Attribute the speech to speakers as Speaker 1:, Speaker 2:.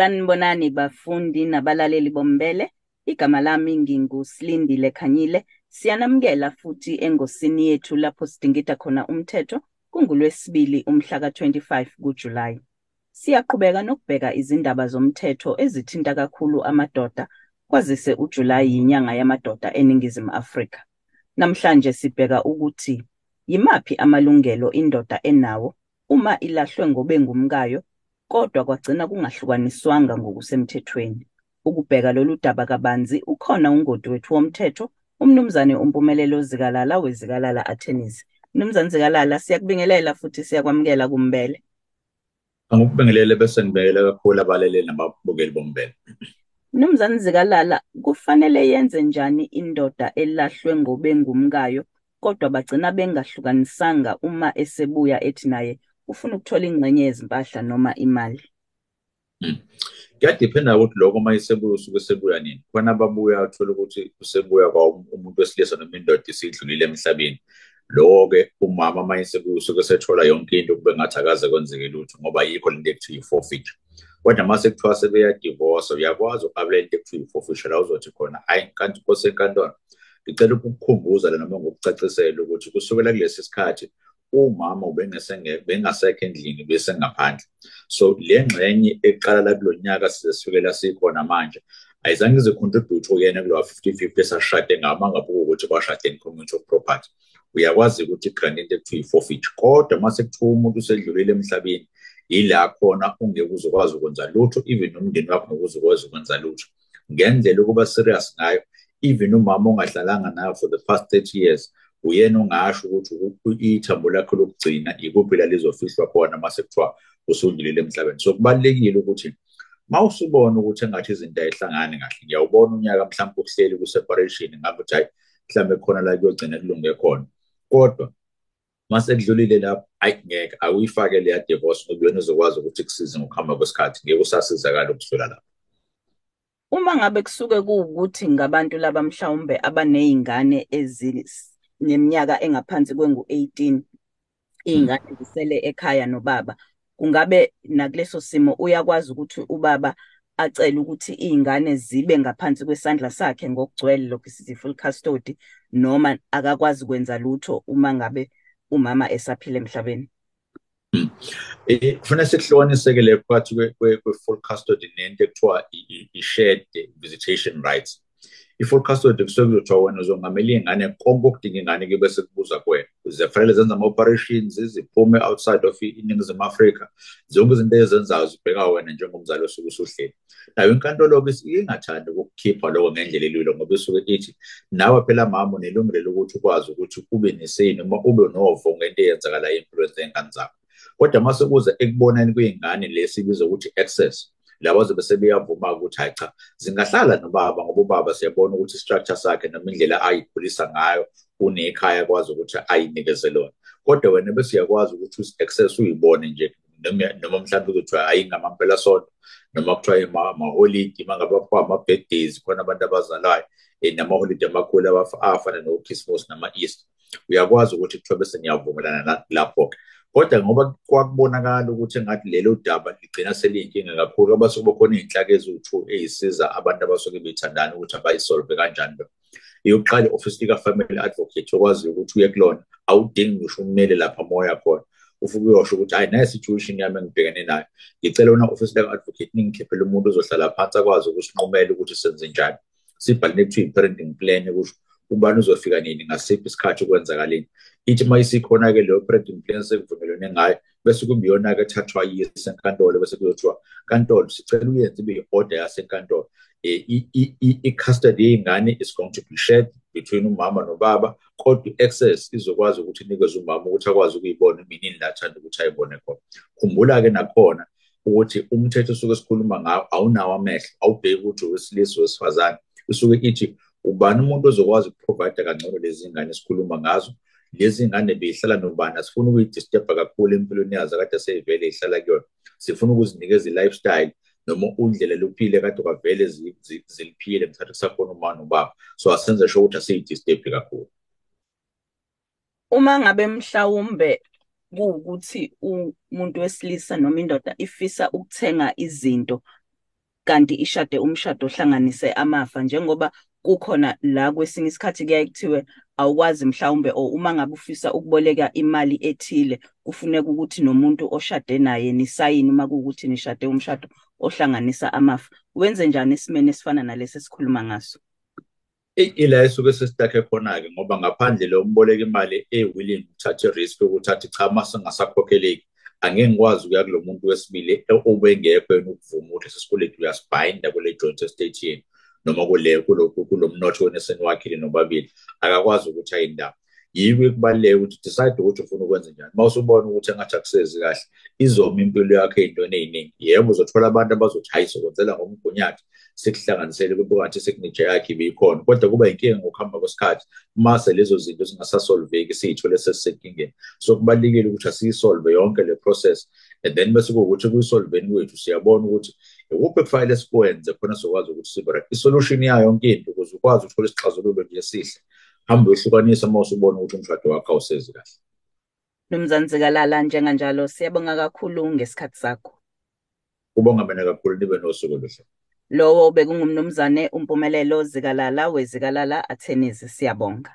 Speaker 1: Sanibonani bafundi nabalaleli bombele. Igama lami nginguSlindile Khanyile. Siyanamukela futhi engosini yethu lapho sidingida khona umthetho kungulwesibili umhla ka-25 kuJulayi. Siyaqhubeka nokubheka izindaba zomthetho ezithinta kakhulu amadoda kwazise uJulayi yinyanga yamadoda eNingizimu Afrika. Namhlanje sibheka ukuthi yimaphi amalungelo indoda enawo uma ilahlwe ngobengumkayo kodwa kwagcina kungahlukaniswanga ngokusemthethweni. Ukubheka lolu daba kabanzi ukhona ungoti wethu womthetho umnumzane uMpumelelo Zikalala weZikalala Attorneys. Mnumzane Zikalala siyakubingelela futhi siyakwamukela kumbele.
Speaker 2: Angikubingelele bese ngibekele kakhulu abalaleli nababukeli bombele.
Speaker 1: Mnumzane Zikalala kufanele yenze njani indoda elahlwe ngobengumkayo kodwa bagcina bengahlukanisanga uma esebuya ethi naye ufuna ukuthola ingxenye yezimpahla noma imali.
Speaker 2: Kuyadiphenda ukuthi lokho uma isebuya usuke esebuya nini. Khona ababuya uthola ukuthi usebuya kwa umuntu wesilisa noma indoda isidlulile emhlabeni. Lokho-ke umama uma esebuya usuke esethola yonke into kube ngathi akaze kwenzeke lutho ngoba yikho lento ekuthiwa i-forfeit. Kodwa uma sekuthiwa sebeya-divorce uyakwazi uqabulela into ekuthiwa i-forfeiture la uzothi khona hayi kanti inkosi enkantolo ngicela ukukukhumbuza noma ngokucacisela ukuthi kusukela kulesi sikhathi umama ubengasekho endlini bese ngaphandle so le ngxenye eqala la kulo nyaka size sifikela sikhona manje ayizange ize-contribute uyena kulowa 50-50 esashade ngama ngabe ukuthi kwashade in community of property. Uyakwazi ukuthi grant into ekuthiwa i-forfeit kodwa uma sekuthiwa umuntu usedlulile emhlabeni yila khona ungeke uzokwazi ukwenza lutho even nomndeni wakho ngeke uzokwazi ukwenza lutho. Ngendlela ukuba serious ngayo even umama ongahlalanga nayo for the past 30 years uyena ongasho ukuthi ithambo lakho lokugcina ikuphi la lizofihlwa khona uma sekuthiwa usundlulile emhlabeni. So kubalulekile ukuthi ma usubona ukuthi engathi izinto ayihlangani kahle ngiyawubona unyaka mhlawumbe ukuhleli ku-separation ngabe ukuthi hayi mhlawumbe khona la kuyogcina kulunge khona. Kodwa uma sekudlulile lapho ayi ngeke awuyifake leya divorce ngoba uyena uzokwazi ukuthi kusize ngokuhamba kwesikhathi ngeke usasizakala ukudlula lapho.
Speaker 1: Uma ngabe kusuke kuwukuthi ngabantu laba mhlawumbe abanezingane ezineminyaka engaphansi kwengu-18 izingane zisele ekhaya nobaba. Kungabe nakuleso simo uyakwazi ukuthi ubaba acele ukuthi izingane zibe ngaphansi kwesandla sakhe ngokugcwele lokhu sithi full custody noma akakwazi kwenza lutho uma ngabe umama esaphila emhlabeni?
Speaker 2: Kufanele sikuhlukaniseke le phakathi kwe-full custody nento ekuthiwa i-shared visitation rights. I-full custody kusuke kuzothiwa wena uzongamela iy'ngane konke okudinga ingane ke bese kubuza kuwena zifanele zenza ama-operations ziphume outside of iningizimu afrika zonke izinto ezenzayo zibheka wena njengomzali osuke usuhleli nayo inkantolo-ke ingathandi ukukukhipha lokho ngendlela elula ngoba isuke ithi nawe phela mama unelungelo lokuthi ukwazi ukuthi ube neseni noma ube novo ngento eyenzakalayo empilweni zey'ngane zakho kodwa uma sekuza ekuboneni kwey'ngane lesibiza ukuthi access labo zobe sebeyavuma ukuthi hayi cha zingahlala nobaba ngoba ubaba siyabona ukuthi i-structure sakhe noma indlela ayikhulisa ngayo unekhaya akwazi ukuthi ayinikeze lona. Kodwa wena bese uyakwazi ukuthi access uyibone nje noma mhlawumbe kuthiwa ayingamampela sonto noma kuthiwa amaholidi uma ngabe kuthiwa ama-birthdays khona abantu abazalayo namaholidi amakhulu afana no-christmas nama-easter. Uyakwazi ukuthi kuthiwa bese niyavumelana lapho-ke. Kodwa ngoba kwakubonakala ukuthi engathi lelo daba ligcina seliyinkinga kakhulu abasuke bekhona iy'nhlaka eziwu-two ey'siza abantu abasuke bethandana ukuthi abayisolve kanjani lo yokuqala i-office lika-family advocate okwaziyo ukuthi uye kulona awudingi ngisho ummeli lapha moya khona. Ufike uyosho ukuthi hayi nayo situation yami engibhekene nayo. Ngicela wona office lika-advocate ningikhiphele umuntu ozohlala phansi akwazi ukusinqumela ukuthi senze njani. Sibhale nekuthiwa i-parenting plan kusho ubani uzofika nini? Ngasiphi isikhathi ukwenzakaleni ithi uma isikhona-ke leyo parenting plan sekuvumelwene ngayo bese kube iyona-ke ethathwa yise enkantolo bese kuzothiwa kantolo sicela uyenze ibe i-order yasenkantolo. I-custody yey'ngane is going to be shared between umama nobaba kodwa i-access izokwazi ukuthi inikeze umama ukuthi akwazi ukuyibona iminini la athanda ukuthi ayibone khona. Khumbula-ke nakhona ukuthi umthetho osuke sikhuluma ngawo awunawo amehlo awubheki ukuthi owesilisa owesifazane. Usuke ithi ubani umuntu ozokwazi ukuprovide kangcono lezi ngane esikhuluma ngazo? Lezi ngane beyihlala nobani? Asifuni ukuyidisturba kakhulu empilweni yazo kade seyivele ihlala kuyona. Sifuna ukuzinikeza i-lifestyle noma undlela luphile kade kwavele ziliphile ngithatha kusakhona uma nobaba. So asenze sho ukuthi asiyidisturbi kakhulu.
Speaker 1: Uma ngabe mhlawumbe kuwukuthi umuntu wesilisa noma indoda ifisa ukuthenga izinto kanti ishade umshado ohlanganise amafa njengoba kukhona la kwesinye isikhathi kuyaye kuthiwe awukwazi mhlawumbe or uma ngabe ufisa ukuboleka imali ethile kufuneka ukuthi nomuntu oshade naye nisayini uma kuwukuthi nishade umshado ohlanganisa amafa. Wenze njani esimeni esifana nalesi esikhuluma ngaso?
Speaker 2: Ila esuke sesitakhe khona-ke ngoba ngaphandle lo mboleka imali e-willing ukuthatha i-risk yokuthi cha uma singasakhokheleki angeke ngikwazi ukuya kulo muntu wesibili obengekho yena ukuvuma ukuthi lesi sikweletu uyasibhayinda kule joint estate yenu. Noma kule kulo mnotho wena eseniwakhile nobabili akakwazi ukuthi ayindawo. Yibo kubaluleke ukuthi decide ukuthi ufuna ukwenza njani. Uma usubona ukuthi engathi akusezi kahle izoma impilo yakho ey'ntweni ey'ningi. Yebo uzothola abantu abazothi hayi sokwenzela ngomgunyathi sikuhlanganisele kube ngathi signature yakhe ibikhona kodwa kuba inkinga ngokuhamba kwesikhathi mase lezo zinto zingasasolveki siyithole sesisenkingeni so kubalulekile ukuthi asiyisolve yonke le process. And then bese kuwukuthi kuyisolveni kwethu siyabona ukuthi ikuphi kufanele sikwenze khona sizokwazi ukuthi sibe isolution yayo yonke into ukuze ukwazi ukuthola isixazululo nje esihle. Hambe uyehlukanisa uma usubona ukuthi umshado wakho awusezi kahle.
Speaker 1: Mnumzane Zikalala njenganjalo. Siyabonga kakhulu ngesikhathi sakho.
Speaker 2: Kubonga mina kakhulu nibe nosuku oluhle.
Speaker 1: Lowo bekungumnumzane umpumelelo Zikalala wezikalala attorneys siyabonga.